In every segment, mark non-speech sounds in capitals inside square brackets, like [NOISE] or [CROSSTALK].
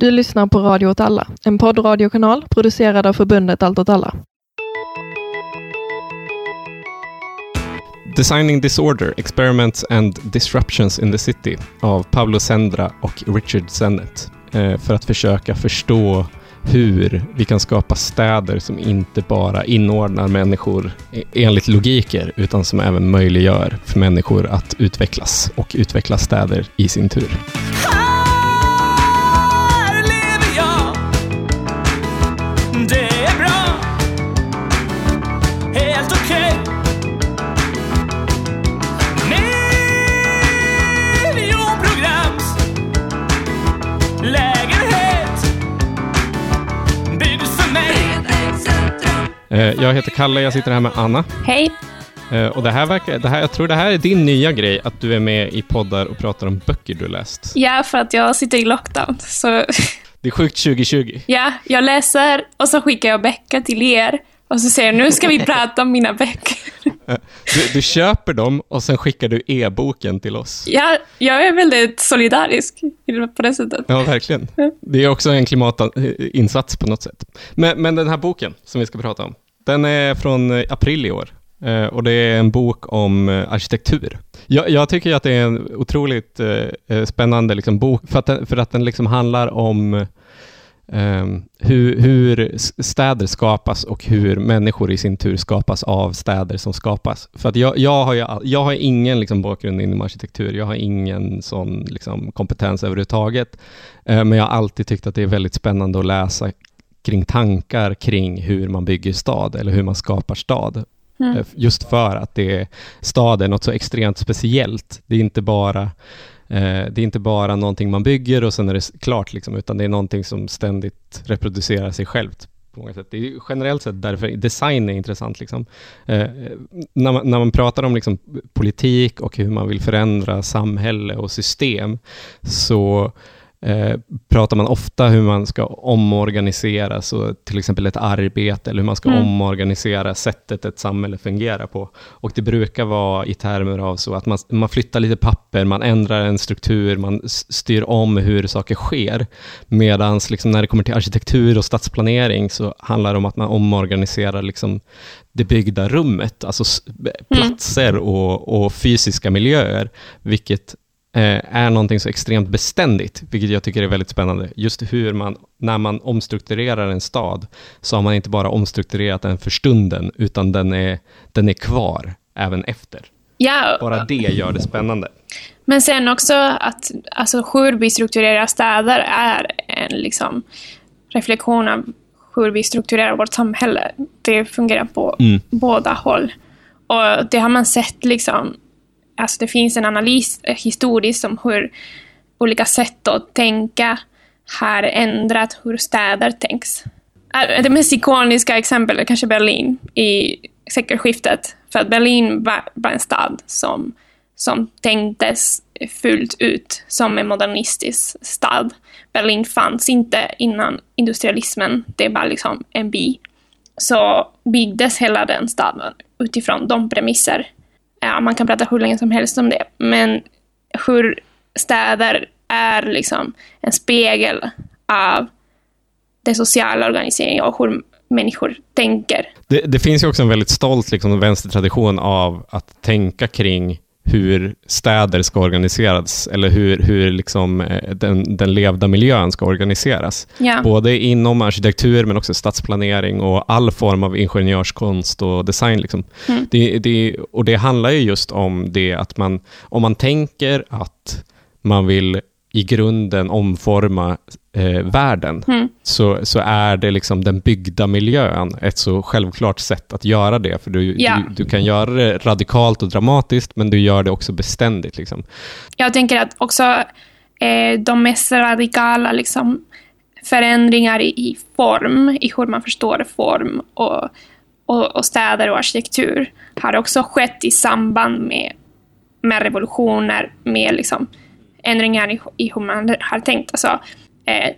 Du lyssnar på Radio åt alla, en poddradiokanal producerad av förbundet Allt åt alla. Designing Disorder, Experiments and Disruptions in the City av Pablo Sendra och Richard Sennett eh, för att försöka förstå hur vi kan skapa städer som inte bara inordnar människor enligt logiker, utan som även möjliggör för människor att utvecklas och utveckla städer i sin tur. Jag heter Kalle, jag sitter här med Anna. Hej. Eh, Och det här verkar, det här, jag tror det här är din nya grej, att du är med i poddar och pratar om böcker du läst. Ja, för att jag sitter i lockdown. Så Det är sjukt 2020. ja, jag läser och så skickar jag böcker till er. Och så säger jag, nu ska vi [LAUGHS] prata om mina böcker. Eh, Du, du köper dem och sen skickar du e-boken till oss. Ja, jag är väldigt solidarisk på det sättet. Ja, verkligen. Det är också en klimatinsats på något sätt. Men, men den här boken som vi ska prata om, den är från eh, april i år. Eh, och det är en bok om eh, arkitektur. Jag, jag tycker att det är en otroligt spännande liksom, bok, för att den, för att den liksom handlar om Um, hur, hur städer skapas och hur människor i sin tur skapas av städer som skapas. För att jag, jag, har, ju, jag har ingen liksom, bakgrund inom arkitektur, jag har ingen sån liksom, kompetens överhuvudtaget. uh, Men jag har alltid tyckt att det är väldigt spännande att läsa kring tankar kring hur man bygger stad eller hur man skapar stad. Mm. Eh, Just för att det är, stad är något så extremt speciellt. Det är inte bara eh, det är inte bara någonting man bygger och sen är det klart, liksom, utan det är någonting som ständigt reproducerar sig självt. På många sätt. Det är generellt sett därför design är intressant. Liksom. Eh, när, man, när man pratar om liksom, politik och hur man vill förändra samhälle och system, så eh, pratar man ofta hur man ska omorganisera, så till exempel ett arbete, eller hur man ska Mm. omorganisera sättet ett samhälle fungerar på. Och det brukar vara i termer av så att man, man flyttar lite papper, man ändrar en struktur, man styr om hur saker sker. Medan liksom när det kommer till arkitektur och stadsplanering så handlar det om att man omorganiserar liksom det byggda rummet, alltså b- platser och, och fysiska miljöer, vilket är någonting så extremt beständigt, vilket jag tycker är väldigt spännande. Just hur man, när man omstrukturerar en stad, så har man inte bara omstrukturerat den för stunden, utan den är, den är kvar även efter. Ja, Bara det gör det spännande. men sen också att alltså, vi strukturerar städer är en liksom, reflektion av hur vi strukturerar vårt samhälle. Det fungerar på Mm. båda håll. Och det har man sett liksom, alltså det finns en analys eh, historiskt om hur olika sätt att tänka har ändrat hur städer tänks. Det mest ikoniska exemplet är kanske Berlin i sekelskiftet. För att Berlin var, var en stad som, som tänktes fullt ut som en modernistisk stad. Berlin fanns inte innan industrialismen, det var liksom en by. Så byggdes hela den staden utifrån de premisser. Ja, man kan prata hur länge som helst om det, men hur städer är liksom en spegel av den sociala organiseringen och hur människor tänker. Det, det finns ju också en väldigt stolt liksom, vänstertradition av att tänka kring hur städer ska organiseras, eller hur, hur liksom, eh, den, den levda miljön ska organiseras. Ja. Både inom arkitektur, men också stadsplanering och all form av ingenjörskonst och design. Liksom. Mm. Det, det, och det handlar ju just om det att man, om man tänker att man vill i grunden omforma eh, världen, Mm. så, så är det liksom den byggda miljön ett så självklart sätt att göra det. För du, Ja. du, du kan göra det radikalt och dramatiskt, men du gör det också beständigt. Liksom. Jag tänker att också eh, de mest radikala liksom, förändringar i, i form, i hur man förstår form och, och, och städer och arkitektur har också skett i samband med, med revolutioner, med liksom, ändringar i, i hur man har tänkt. Alltså, eh,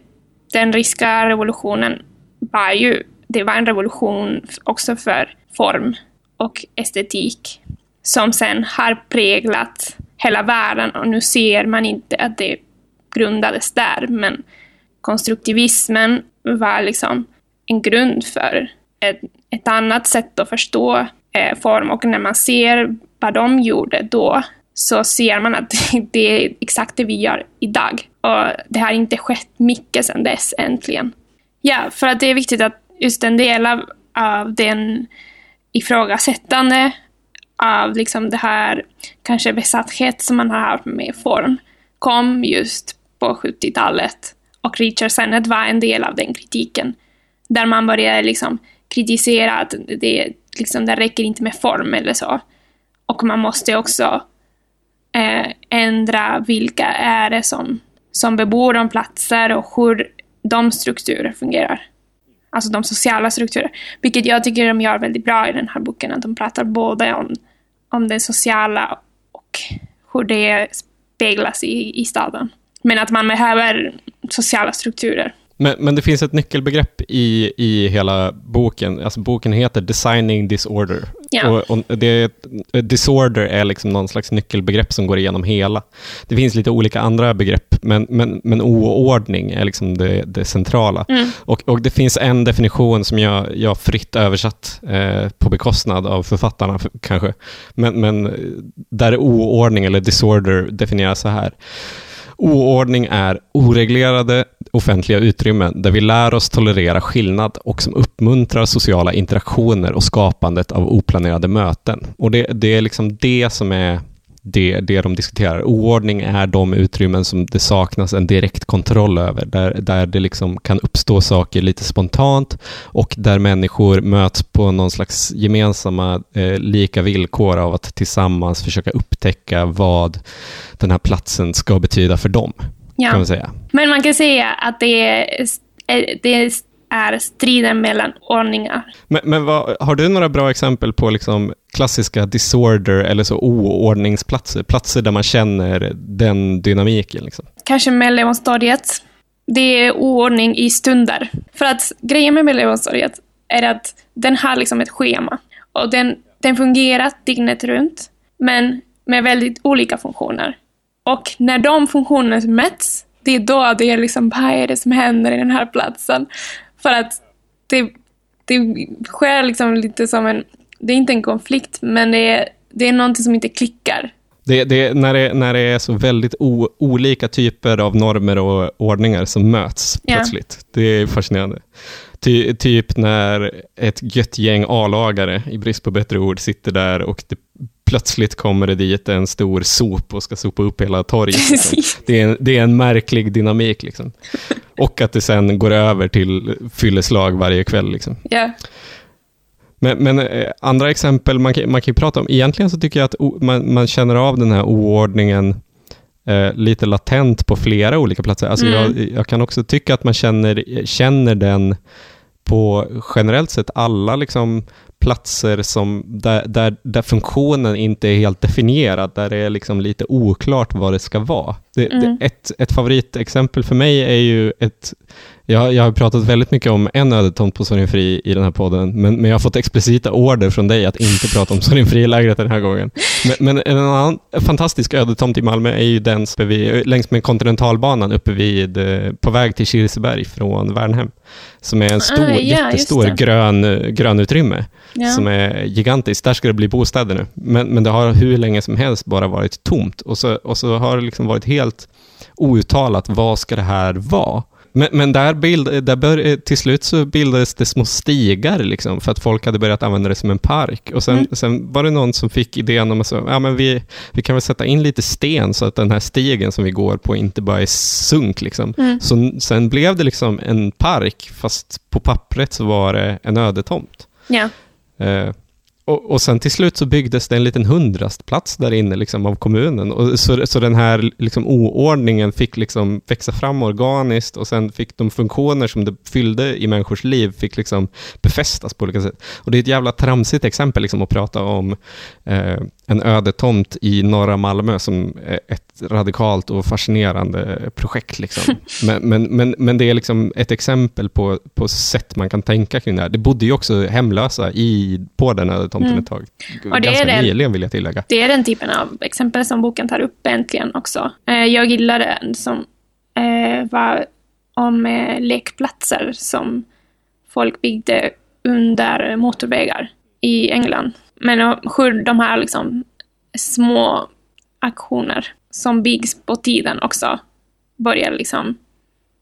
den ryska revolutionen var ju det var en revolution också för form och estetik som sen har präglat hela världen och nu ser man inte att det grundades där men konstruktivismen var liksom en grund för ett, ett annat sätt att förstå eh, form. Och när man ser vad de gjorde då, så ser man att [LAUGHS] det är exakt det vi gör idag. Och det har inte skett mycket sedan dess, äntligen. Ja, för att det är viktigt att just en del av, av den ifrågasättande av liksom det här kanske besatthet som man har haft med form kom just på 70-talet. Och Richard Sennett var en del av den kritiken. Där man började liksom kritisera att det, liksom, det räcker inte med form eller så. Och man måste också eh, ändra vilka är det som, som bebor de platser och hur de strukturer fungerar. Alltså de sociala strukturer. Vilket jag tycker de gör väldigt bra i den här boken, att de pratar både om, om det sociala och hur det speglas i, i staden. Men att man behöver sociala strukturer. Men, men det finns ett nyckelbegrepp i, i hela boken. Alltså boken heter Designing Disorder. Ja. Och, och det, disorder är liksom någon slags nyckelbegrepp som går igenom hela. Det finns lite olika andra begrepp, men, men, men oordning är liksom det, det centrala. Mm. Och, och det finns en definition som jag, jag fritt översatt eh, på bekostnad av författarna kanske. Men, men där oordning eller disorder definieras så här. Oordning är oreglerade offentliga utrymmen där vi lär oss tolerera skillnad och som uppmuntrar sociala interaktioner och skapandet av oplanerade möten. Och det, det är liksom det som är det, det de diskuterar. Oordning är de utrymmen som det saknas en direkt kontroll över, där, där det liksom kan uppstå saker lite spontant och där människor möts på någon slags gemensamma eh, lika villkor av att tillsammans försöka upptäcka vad den här platsen ska betyda för dem, kan Ja. man säga. Men man kan säga att det är, det är striden mellan ordningar. Men, men vad, har du några bra exempel på liksom klassiska disorder eller så oordningsplatser? Platser där man känner den dynamiken? Liksom? Kanske mellanstadiet. Det är oordning i stunder. För att grejen med mellanstadiet är att den har liksom ett schema. Och den, den fungerar dygnet runt, men med väldigt olika funktioner. Och när de funktionerna möts, det är då det är liksom, vad är det som händer i den här platsen? För att det, det sker liksom lite som en, det är inte en konflikt, men det är, det är någonting som inte klickar. Det, det, när, det, när det är så väldigt o, olika typer av normer och ordningar som möts Ja. plötsligt. Det är fascinerande. Ty, typ när ett gött gäng A-lagare, i brist på bättre ord, sitter där och det, plötsligt kommer det dit en stor sop och ska sopa upp hela torget. Liksom. Det, är en, det är en märklig dynamik. Liksom. Och att det sen går över till fylleslag varje kväll. Liksom. Ja. Men, men eh, andra exempel man kan, man kan ju prata om, egentligen så tycker jag att o, man, man känner av den här oordningen eh, lite latent på flera olika platser. Alltså Mm. jag, jag kan också tycka att man känner, känner den på generellt sett alla liksom platser som, där, där, där funktionen inte är helt definierad, där det är liksom lite oklart vad det ska vara. Det, Mm. det, ett, ett favoritexempel för mig är ju ett jag, jag har pratat väldigt mycket om en ödetomt på Sorgenfri i den här podden, men, men jag har fått explicita order från dig att inte prata om [LAUGHS] Sorgenfri-lägret den här gången. Men, men en annan fantastisk ödetomt i Malmö är ju den vid, längs med kontinentalbanan uppe vid, eh, på väg till Kirseberg från Värnhem. Som är en stor, Ah, ja, jättestor grön, grönutrymme Ja. som är gigantiskt. Där ska det bli bostäder nu. Men, men det har hur länge som helst bara varit tomt. Och så, och så har det liksom varit helt outtalat, vad ska det här vara? Men, men där, bild, där bör, till slut så bildades det små stigar, liksom, för att folk hade börjat använda det som en park. Och sen, Mm. sen var det någon som fick idén om att ja, men vi, vi kan väl sätta in lite sten så att den här stigen som vi går på inte bara är sunk. Liksom. Mm. Så, sen blev det liksom en park, fast på pappret så var det en ödetomt. Ja. Eh, och, och sen till slut så byggdes det en liten hundrastplats där inne liksom, av kommunen. Och så, så den här liksom, oordningen fick liksom växa fram organiskt och sen fick de funktioner som det fyllde i människors liv fick liksom befästas på olika sätt. Och det är ett jävla tramsigt exempel liksom, att prata om eh, en ödetomt i norra Malmö som är ett radikalt och fascinerande projekt. Liksom. [LAUGHS] Men, men, men, men det är liksom ett exempel på, på sätt man kan tänka kring det här. Det bodde ju också hemlösa i, på den ödetomten Mm. ett tag. Och det Ganska nyligen vill jag tillägga. Det är den typen av exempel som boken tar upp äntligen också. Eh, jag gillar den som eh, var om eh, lekplatser som folk byggde under motorvägar i England. Men hur de här liksom små aktioner som byggs på tiden också börjar liksom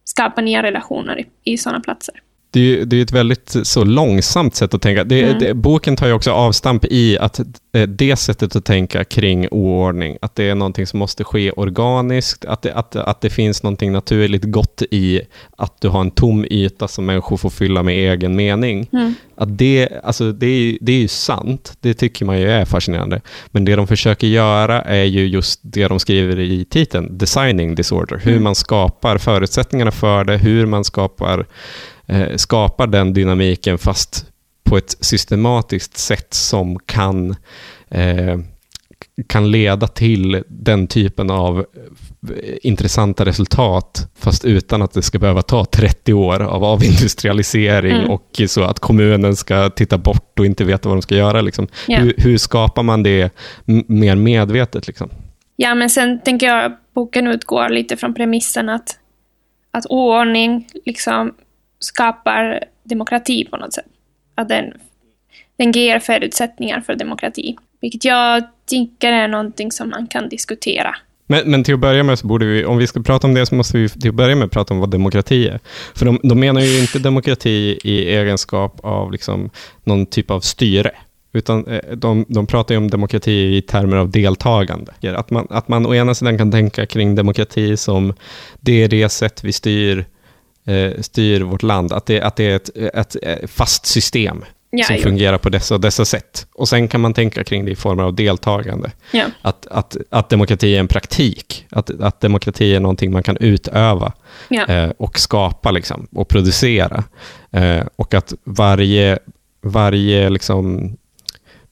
skapa nya relationer i, i sådana platser. Det är ju det är ett väldigt så långsamt sätt att tänka. Det, Mm. det, boken tar ju också avstamp i att eh, det sättet att tänka kring oordning, att det är någonting som måste ske organiskt, att det, att, att det finns någonting naturligt gott i att du har en tom yta som människor får fylla med egen mening. Mm. Att det, alltså det, är, det är ju sant, det tycker man ju är fascinerande. Men det de försöker göra är ju just det de skriver i titeln, designing disorder. Hur Mm. man skapar förutsättningarna för det, hur man skapar, skapar den dynamiken fast på ett systematiskt sätt som kan, eh, kan leda till den typen av eh, intressanta resultat, fast utan att det ska behöva ta 30 år av avindustrialisering Mm. och så att kommunen ska titta bort och inte veta vad de ska göra. Liksom. Ja. Hur, hur skapar man det mer medvetet? Liksom? Ja, men sen tänker jag boken utgår lite från premissen att, att oordning liksom skapar demokrati på något sätt. Att den, den ger förutsättningar för demokrati. Vilket jag tycker är någonting som man kan diskutera. Men, men till att börja med så borde vi, om vi ska prata om det så måste vi till att börja med prata om vad demokrati är. För de, de menar ju inte demokrati i egenskap av liksom någon typ av styre, utan eh, de, de pratar ju om demokrati i termer av deltagande. Att man, att man å ena sidan kan tänka kring demokrati som det är det sätt vi styr, styr vårt land, att det, att det är ett, ett, ett fast system Ja, som jo. fungerar på dessa och dessa sätt. Och sen kan man tänka kring det i former av deltagande Ja. att, att, att demokrati är en praktik, att, att demokrati är någonting man kan utöva Ja. eh, och skapa liksom, och producera. Eh, och att varje, varje liksom,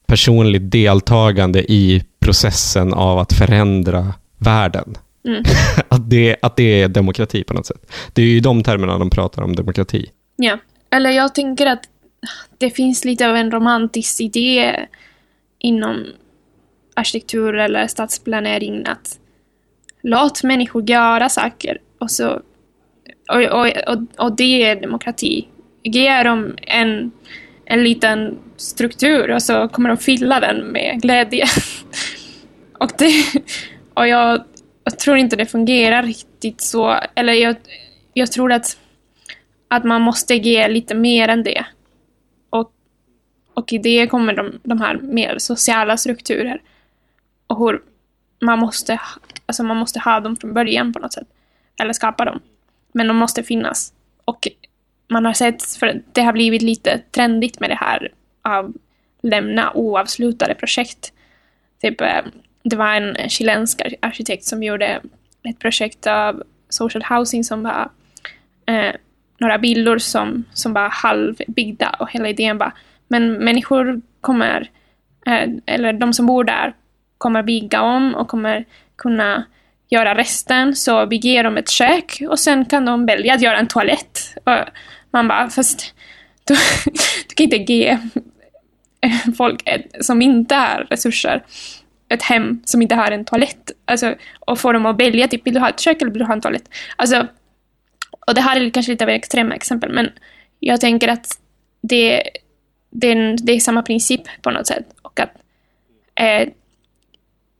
personligt deltagande i processen av att förändra världen, Mm. [LAUGHS] att, det, att det är demokrati på något sätt. Det är ju i de termerna de pratar om demokrati. Ja. Eller jag tänker att det finns lite av en romantisk idé inom arkitektur eller stadsplanering att låt människor göra saker och så och, och, och, och det är demokrati. Ge dem en, en liten struktur och så kommer de fylla den med glädje. [LAUGHS] och det, och jag, jag tror inte det fungerar riktigt så. Eller jag, jag tror att, att man måste ge lite mer än det. Och, och i det kommer de, de här mer sociala strukturer. Och hur man måste, ha- alltså man måste ha dem från början på något sätt. Eller skapa dem. Men de måste finnas. Och man har sett, för det har blivit lite trendigt med det här av lämna oavslutade projekt. Typ, eh, det var en chilensk arkitekt som gjorde ett projekt av social housing som var eh, några villor som, som var halvbyggda och hela idén var men människor kommer, eh, eller de som bor där kommer bygga om och kommer kunna göra resten så bygger de ett kök och sen kan de välja att göra en toalett. Och man bara, fast du, [LAUGHS] du kan inte ge folk eh, som inte har resurser ett hem som inte har en toalett. Alltså, och få dem att välja, typ, vill du ha ett kök eller vill du ha en toalett? Alltså, och det här är kanske lite av extrema exempel, men jag tänker att det, det, är, en, det är samma princip på något sätt. Och att eh,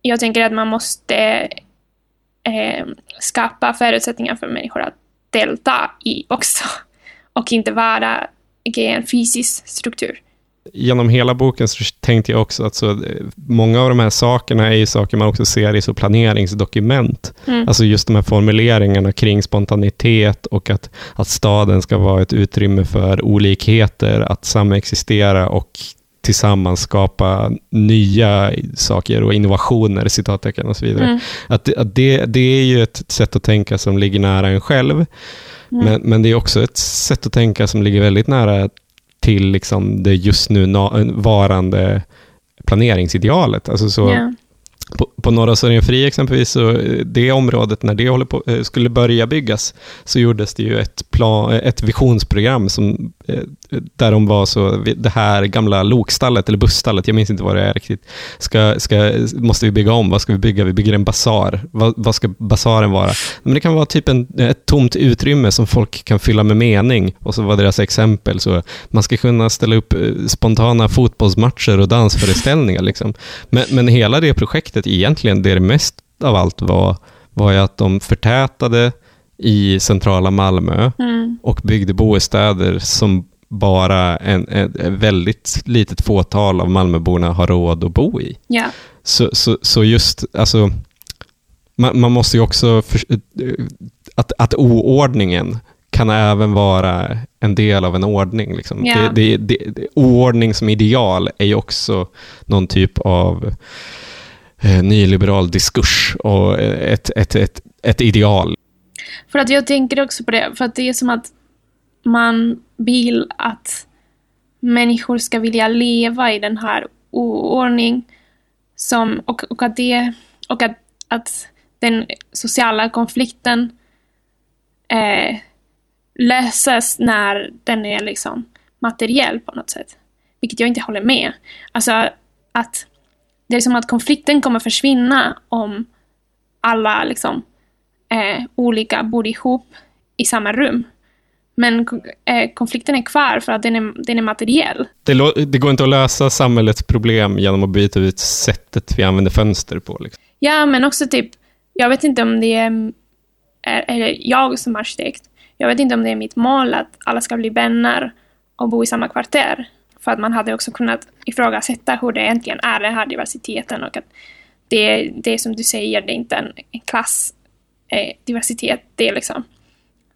jag tänker att man måste eh, skapa förutsättningar för människor att delta i också. Och inte vara ge en fysisk struktur genom hela boken så tänkte jag också att så, eh, många av de här sakerna är ju saker man också ser i så planeringsdokument. Mm. Alltså just de här formuleringarna kring spontanitet och att, att staden ska vara ett utrymme för olikheter, att samexistera och tillsammans skapa nya saker och innovationer, citattecken och så vidare. Mm. Att, att det, det är ju ett sätt att tänka som ligger nära en själv, Mm. men, men det är också ett sätt att tänka som ligger väldigt nära till liksom det just nu varande planeringsidealet. Alltså så, Ja. på, på norra Sorgenfri exempelvis, så eh, det området, när det håller på, eh, skulle börja byggas, så gjordes det ju ett, plan, ett visionsprogram som eh, där de var så, det här gamla lokstallet eller busstallet, jag minns inte vad det är riktigt, ska, ska, måste vi bygga om, vad ska vi bygga? Vi bygger en basar. Vad, vad ska basaren vara? Men det kan vara typ en, ett tomt utrymme som folk kan fylla med mening och så var deras exempel. Så man ska kunna ställa upp eh, spontana fotbollsmatcher och dansföreställningar. Liksom. Men, men hela det projektet, egentligen det det mest av allt var, var ju att de förtätade i centrala Malmö Mm. och byggde bostäder som bara en, en, en väldigt litet fåtal av Malmöborna har råd att bo i. Ja. Så, så, så just, alltså, man, man måste ju också, för, att, att oordningen kan även vara en del av en ordning. Liksom. Ja. Det, det, det, det, oordning som ideal är ju också någon typ av eh, nyliberal diskurs och ett, ett, ett, ett ideal. För att jag tänker också på det, för att det är som att man vill att människor ska vilja leva i den här oordning som, och, och att, det, och att, att den sociala konflikten eh, löses när den är liksom materiell på något sätt. Vilket jag inte håller med. Alltså att det är som att konflikten kommer försvinna om alla liksom eh, olika bor ihop i samma rum. Men eh, konflikten är kvar för att den är, den är materiell. Det, det går inte att lösa samhällets problem genom att byta ut sättet vi använder fönster på. Liksom. Ja, men också typ, jag vet inte om det är, är, är jag som arkitekt, jag vet inte om det är mitt mål att alla ska bli vänner och bo i samma kvarter. För att man hade också kunnat ifrågasätta hur det egentligen är, den här diversiteten och att det, det som du säger, det är inte en, en klass eh, diversitet, det är liksom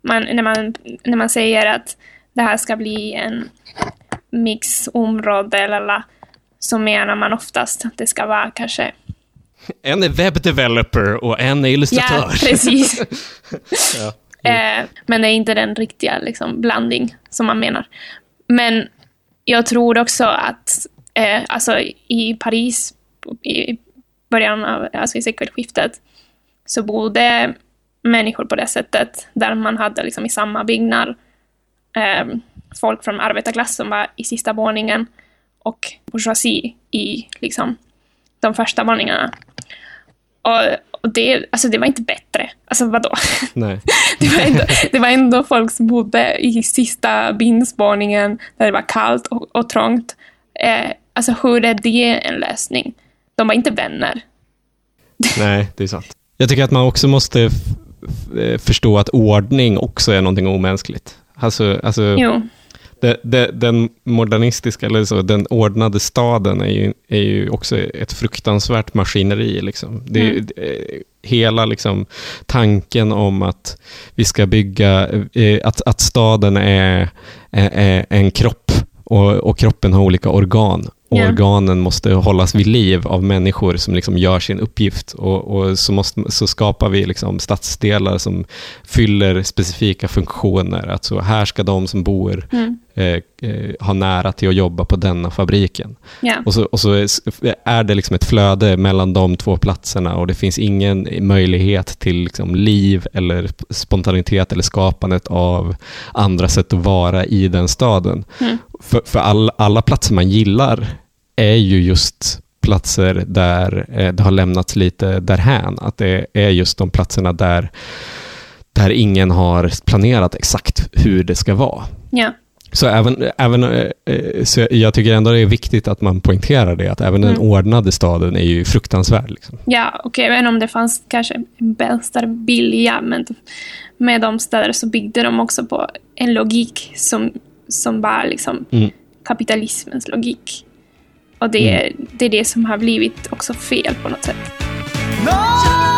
man, när, man, när man säger att det här ska bli en mixområde eller la, så menar man oftast att det ska vara kanske En är webbdeveloper och en är illustratör. Ja, precis. [LAUGHS] Ja. [LAUGHS] eh, men det är inte den riktiga liksom, blandning som man menar. Men jag tror också att eh, alltså, i Paris i början av alltså, i sekelskiftet så bodde människor på det sättet där man hade liksom, i samma byggnad eh, folk från arbetarklass som var i sista våningen och bourgeoisie i liksom, de första våningarna. Och, och det, alltså det var inte bättre. Alltså vadå? Nej. [LAUGHS] Det var, ändå, det var ändå folk som bodde i sista bindsvåningen där det var kallt och, och trångt. Eh, alltså hur är det en lösning? De var inte vänner. Nej, det är sant. Jag tycker att man också måste förstå att ordning också är någonting omänskligt. Alltså, alltså det, det, den modernistiska, eller så, den ordnade staden är ju, är ju också ett fruktansvärt maskineri. Liksom. Det, Mm. det, hela liksom, tanken om att vi ska bygga, eh, att, att staden är, är, är en kropp och, och kroppen har olika organ. Ja. organen måste hållas vid liv av människor som liksom gör sin uppgift. Och, och så, måste, så skapar vi liksom stadsdelar som fyller specifika funktioner. Att så här ska de som bor Mm. eh, eh, ha nära till att jobba på denna fabriken. Ja. Och så, och så är- är det liksom ett flöde mellan de två platserna och det finns ingen möjlighet till liksom liv eller spontanitet eller skapandet av andra sätt att vara i den staden. Mm. För, för all, alla platser man gillar är ju just platser där eh, det har lämnats lite därhän. Att det är just de platserna där, där ingen har planerat exakt hur det ska vara. Ja. Så även, även eh, eh, så jag tycker ändå det är viktigt att man poängterar det, att även den Mm. ordnade staden är ju fruktansvärd. Liksom. Ja, okej, även om det fanns kanske en bästa vilja, men med de städer så byggde de också på en logik som, som var liksom Mm. kapitalismens logik. Och det, är- det är det som har blivit också fel på något sätt. Någon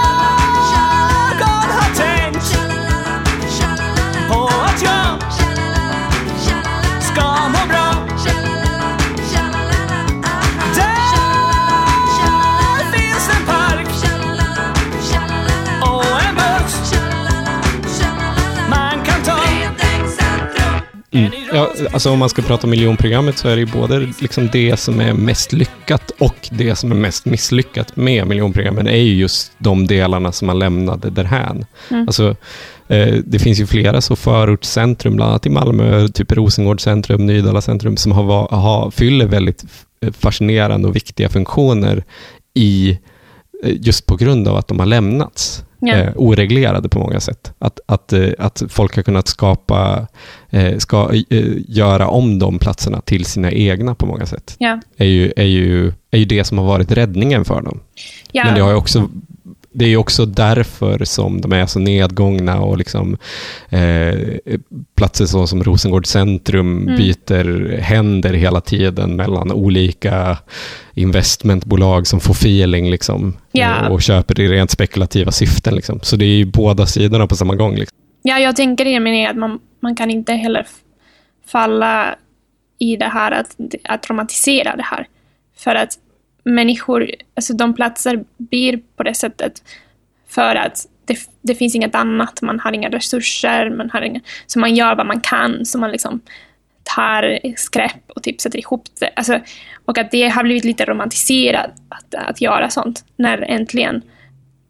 alltså om man ska prata om miljonprogrammet så är det ju både liksom det som är mest lyckat och det som är mest misslyckat med miljonprogrammen är ju just de delarna som man lämnade därhän. Mm. Alltså, eh, det finns ju flera så förortscentrum, bland annat i Malmö, typ Rosengård centrum, Nydala centrum, som har, har, fyller väldigt f- fascinerande och viktiga funktioner i eh, just på grund av att de har lämnats Ja. eh, oreglerade på många sätt. Att, att, eh, att folk har kunnat skapa, eh, ska, eh, göra om de platserna till sina egna på många sätt. Ja. Är ju, är ju, är ju det som har varit räddningen för dem. Ja. Men det, har ju också, det är ju också därför som de är så nedgångna och liksom, eh, platser så som Rosengård centrum Mm. byter händer hela tiden mellan olika investmentbolag som får feeling liksom, eh, och köper i rent spekulativa syften. Liksom. Så det är ju båda sidorna på samma gång. Liksom. Ja, jag tänker i meningen att man, man kan inte heller falla i det här att, att romantisera det här. För att människor, alltså de platser blir på det sättet för att det, det finns inget annat, man har inga resurser, man har inga, så man gör vad man kan, så man liksom tar skräp och typ sätter ihop det. Alltså, och att det har blivit lite romantiserat att, att göra sånt, när äntligen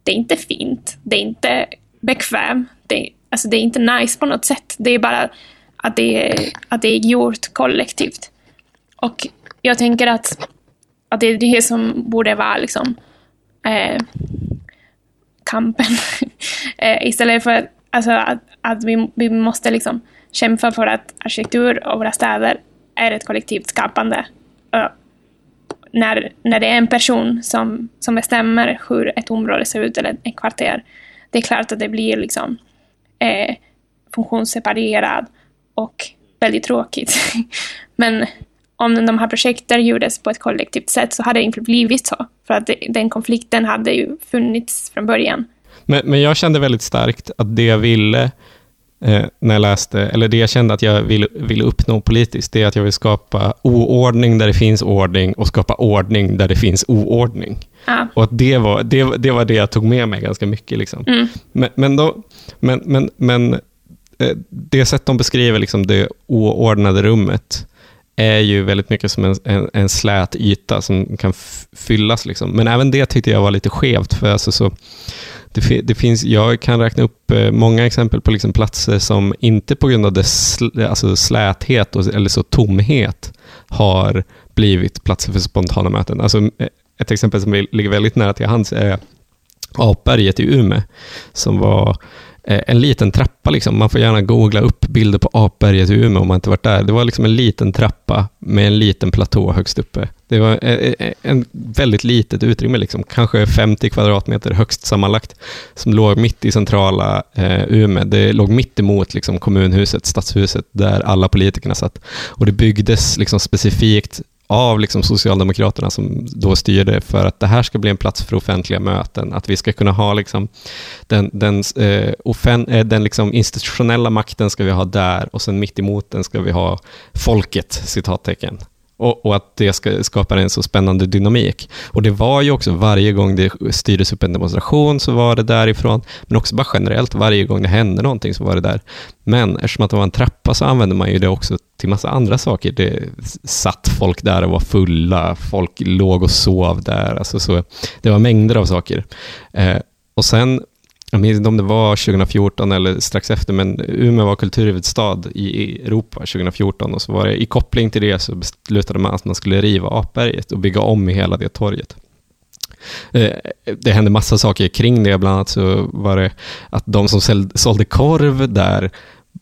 det är inte fint, det är inte bekvämt, det, är- alltså det är inte nice på något sätt. Det är bara att det att det är gjort kollektivt. Och jag tänker att, att det är det som borde vara liksom, eh, kampen. [LAUGHS] eh, istället för alltså, att, att vi, vi måste liksom kämpa för att arkitektur och våra städer är ett kollektivt skapande. Och när, när det är en person som, som bestämmer hur ett område ser ut, eller ett kvarter, det är klart att det blir liksom eh, funktionsseparerad och väldigt tråkigt. [LAUGHS] Men om de här projekten gjordes på ett kollektivt sätt så hade det inte blivit så. För att den konflikten hade ju funnits från början. Men, men jag kände väldigt starkt att det jag ville eh, när jag läste, eller det jag kände att jag ville, ville uppnå politiskt, det är att jag vill skapa oordning där det finns ordning och skapa ordning där det finns oordning. Ja. Och det var det, det var det jag tog med mig ganska mycket. Liksom. Mm. Men, men, då, men, men, men eh, det sätt de beskriver liksom det oordnade rummet är ju väldigt mycket som en, en, en slät yta som kan fyllas. Liksom. Men även det tyckte jag var lite skevt. För alltså så, det, det finns, jag kan räkna upp eh, många exempel på liksom platser som inte på grund av dess sl, alltså släthet och, eller så tomhet har blivit platser för spontana möten. Alltså, eh, ett exempel som ligger väldigt nära till hands är Apberget i Umeå, som var Eh, en liten trappa. Liksom. Man får gärna googla upp bilder på Apberget i Umeå om man inte varit där. Det var liksom en liten trappa med en liten platå högst uppe. Det var eh, eh, en väldigt litet utrymme, liksom. kanske 50 kvadratmeter högst sammanlagt, som låg mitt i centrala eh, Umeå. Det låg mitt emot liksom, kommunhuset, stadshuset, där alla politikerna satt. Och det byggdes liksom, specifikt av liksom Socialdemokraterna som då styrde för att det här ska bli en plats för offentliga möten, att vi ska kunna ha liksom den, den, eh, offen, eh, den liksom institutionella makten ska vi ha där och sen mitt emot den ska vi ha folket, citattecken. Och, och att det ska skapar en så spännande dynamik. Och det var ju också varje gång det styrdes upp en demonstration så var det därifrån, men också bara generellt varje gång det hände någonting så var det där. Men eftersom att det var en trappa så använde man ju det också till massa andra saker. Det satt folk där och var fulla, folk låg och sov där. Alltså så, det var mängder av saker. Eh, och sen, jag minns inte om det var 2014 eller strax efter, men Umeå var kulturhuvudstad i Europa 2014 och så var det i koppling till det så beslutade man att man skulle riva Apberget och bygga om i hela det torget. Eh, det hände massa saker kring det, bland annat så var det att de som sålde korv där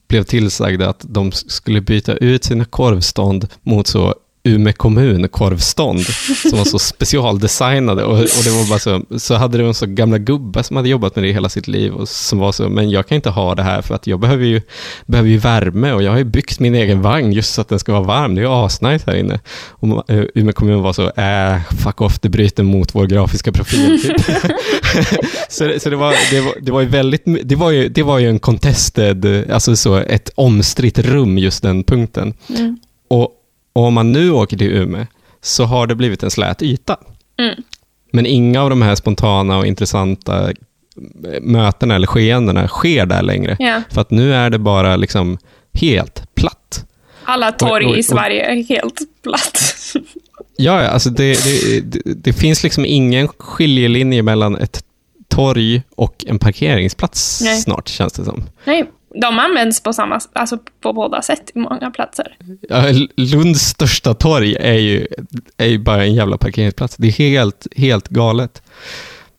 blev tillsagda att de skulle byta ut sina korvstånd mot så Umeå kommun korvstånd som var så specialdesignade och, och det var bara så, så hade de så gamla gubbar som hade jobbat med det hela sitt liv och som var så, men jag kan inte ha det här för att jag behöver ju, behöver ju värme och jag har ju byggt min egen vagn just så att den ska vara varm, det är ju asnice här inne. Och eh, Umeå kommun var så, äh, fuck off, det bryter mot vår grafiska profil. [LAUGHS] Typ. [LAUGHS] så det, så det, var, det, var, det var ju väldigt, det var ju, det var ju en contested, alltså så ett omstritt rum just den punkten. Mm. Och, och om man nu åker till Umeå så har det blivit en slät yta. Mm. Men inga av de här spontana och intressanta eh, mötena eller skeendena sker där längre. Ja. För att nu är det bara liksom helt platt. Alla torg Oj, oj, oj. i Sverige är helt platt. [LAUGHS] Ja, ja, alltså det, det, det, det finns liksom ingen skiljelinje mellan ett torg och en parkeringsplats Nej. snart, känns det som. Nej, de används på, samma, alltså på båda sätt i många platser. Ja, Lunds största torg är ju, är ju bara en jävla parkeringsplats. Det är helt, helt galet.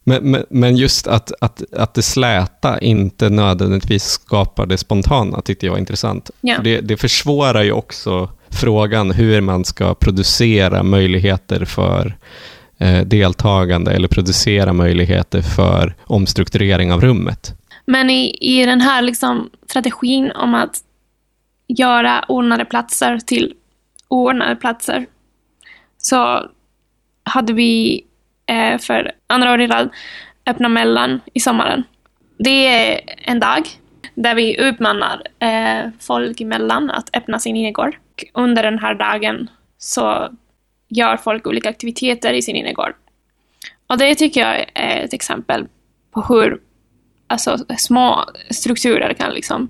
Men, men, men just att, att, att det släta inte nödvändigtvis skapar det spontana tyckte jag var intressant. Ja. För Det, det försvårar ju också frågan hur man ska producera möjligheter för eh, deltagande eller producera möjligheter för omstrukturering av rummet. Men i, i den här liksom strategin om att göra ordnade platser till oordnade platser så hade vi eh, för andra året i rad öppna mellan i sommaren. Det är en dag där vi uppmanar eh, folk emellan att öppna sin innergård. Under den här dagen så gör folk olika aktiviteter i sin innergård. Och det tycker jag är ett exempel på hur alltså, små strukturer kan liksom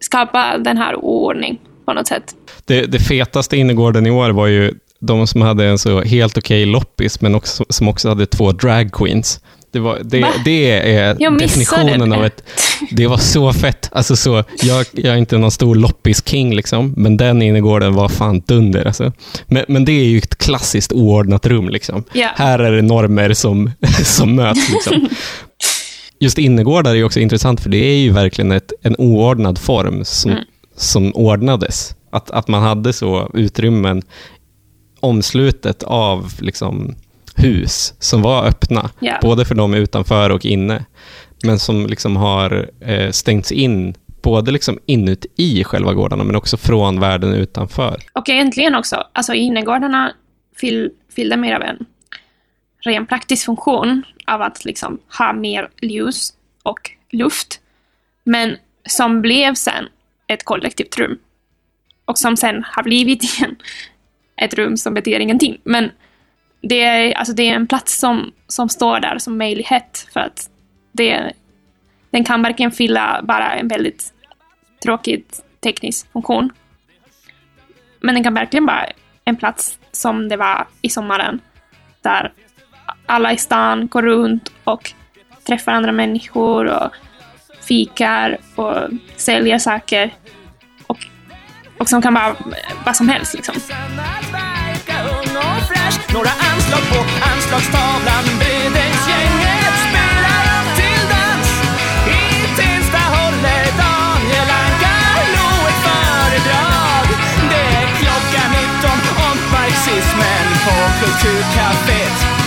skapa den här oordning på något sätt. Det, det fetaste innergården i år var ju de som hade en så helt okej loppis, men också, som också hade två drag queens. Det, var, det, det är definitionen det. av ett... Det var så fett. Alltså så, jag, jag är inte någon stor loppis-king, liksom, men den innergården var fan dunder. Alltså. Men, men det är ju ett klassiskt oordnat rum. Liksom. Ja. Här är det normer som, [LAUGHS] som möts. Liksom. Just innergårdar är också intressant, för det är ju verkligen ett, en oordnad form som, Mm. som ordnades. Att, att man hade så utrymmen omslutet av liksom, hus som var öppna, Ja. både för dem utanför och inne, men som liksom har eh, stängts in både liksom inuti själva gårdarna, men också från världen utanför. Och egentligen också, alltså innergårdarna fyll, fyllde mer av en ren praktisk funktion av att liksom ha mer ljus och luft, men som blev sen ett kollektivt rum. Och som sen har blivit [LAUGHS] igen ett rum som betyder ingenting. Men det är, alltså det är en plats som, som står där som möjlighet för att det, den kan verkligen fylla bara en väldigt tråkig teknisk funktion. Men den kan verkligen vara en plats som det var i sommaren. Där alla i stan går runt och träffar andra människor och fikar och säljer saker. Och, och som kan vara vad som helst liksom. Några anslag på anslagstavlan Bredängsgänget spelar upp till dans I Tensta håller Daniel Angarlo ett föredrag Det är klockan 19 om marxismen på Kulturcaféet